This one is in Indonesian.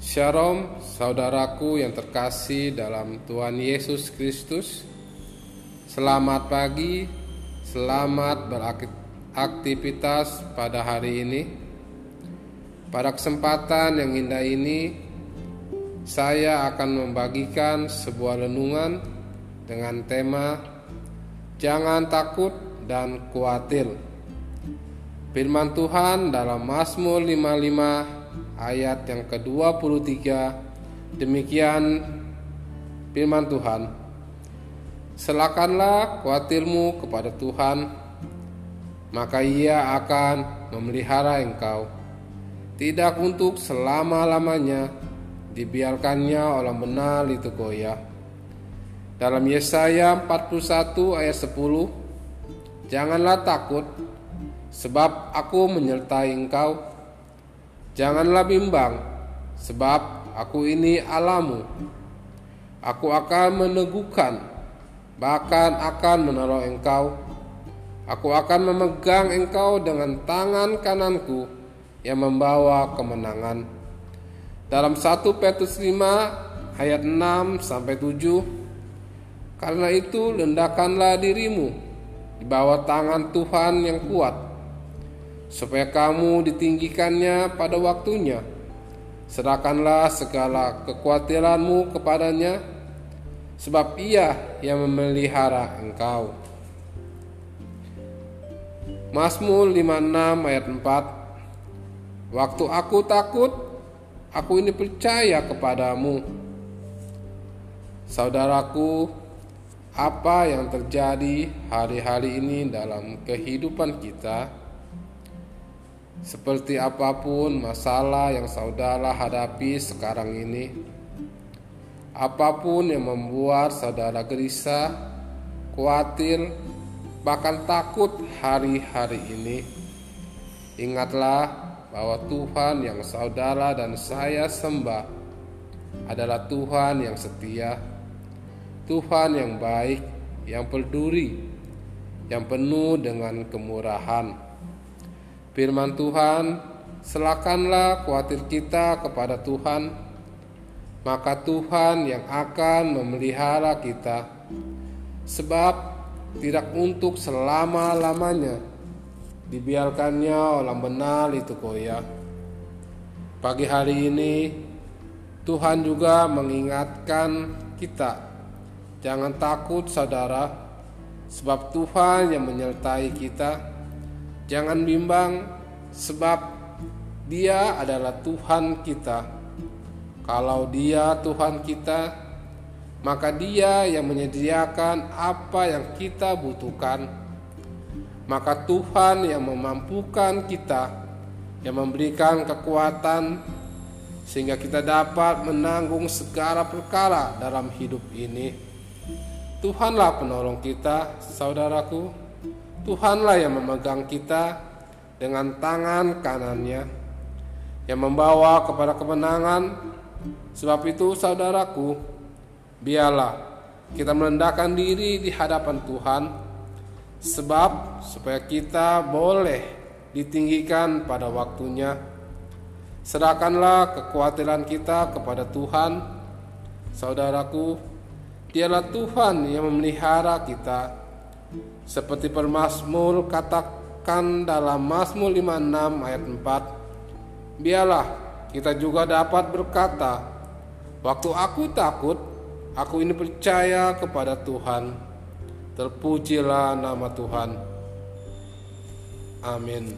Shalom, saudaraku yang terkasih dalam Tuhan Yesus Kristus. Selamat pagi, selamat beraktivitas pada hari ini. Pada kesempatan yang indah ini, saya akan membagikan sebuah renungan dengan tema "Jangan takut dan khawatir". Firman Tuhan dalam Mazmur 55 ayat yang ke-23 demikian firman Tuhan. Selakanlah khawatirmu kepada Tuhan maka ia akan memelihara engkau. Tidak untuk selama-lamanya dibiarkannya orang benar itu goyah. Dalam Yesaya 41 ayat 10 Janganlah takut sebab aku menyertai engkau Janganlah bimbang, sebab aku ini alamu. Aku akan meneguhkan, bahkan akan menolong engkau. Aku akan memegang engkau dengan tangan kananku yang membawa kemenangan. Dalam 1 Petrus 5 ayat 6 sampai 7 Karena itu lendakanlah dirimu di bawah tangan Tuhan yang kuat supaya kamu ditinggikannya pada waktunya. Serahkanlah segala kekhawatiranmu kepadanya, sebab ia yang memelihara engkau. Mazmur 56 ayat 4 Waktu aku takut, aku ini percaya kepadamu. Saudaraku, apa yang terjadi hari-hari ini dalam kehidupan kita? Seperti apa pun masalah yang saudara hadapi sekarang ini, apa pun yang membuat saudara gelisah, khawatir, bahkan takut hari-hari ini, ingatlah bahwa Tuhan yang saudara dan saya sembah adalah Tuhan yang setia, Tuhan yang baik, yang peduli, yang penuh dengan kemurahan Firman Tuhan, selakanlah khawatir kita kepada Tuhan, maka Tuhan yang akan memelihara kita, sebab tidak untuk selama-lamanya dibiarkannya orang benar itu goyah. Pagi hari ini Tuhan juga mengingatkan kita, jangan takut saudara, sebab Tuhan yang menyertai kita Jangan bimbang sebab Dia adalah Tuhan kita. Kalau Dia Tuhan kita, maka Dia yang menyediakan apa yang kita butuhkan. Maka Tuhan yang memampukan kita, yang memberikan kekuatan sehingga kita dapat menanggung segala perkara dalam hidup ini. Tuhanlah penolong kita, saudaraku. Tuhanlah yang memegang kita dengan tangan kanannya yang membawa kepada kemenangan. Sebab itu saudaraku, biarlah kita merendahkan diri di hadapan Tuhan sebab supaya kita boleh ditinggikan pada waktunya. Serahkanlah kekhawatiran kita kepada Tuhan. Saudaraku, dialah Tuhan yang memelihara kita seperti permasmur katakan dalam Mazmur 56 ayat 4, biarlah kita juga dapat berkata, waktu aku takut, aku ini percaya kepada Tuhan. Terpujilah nama Tuhan. Amin.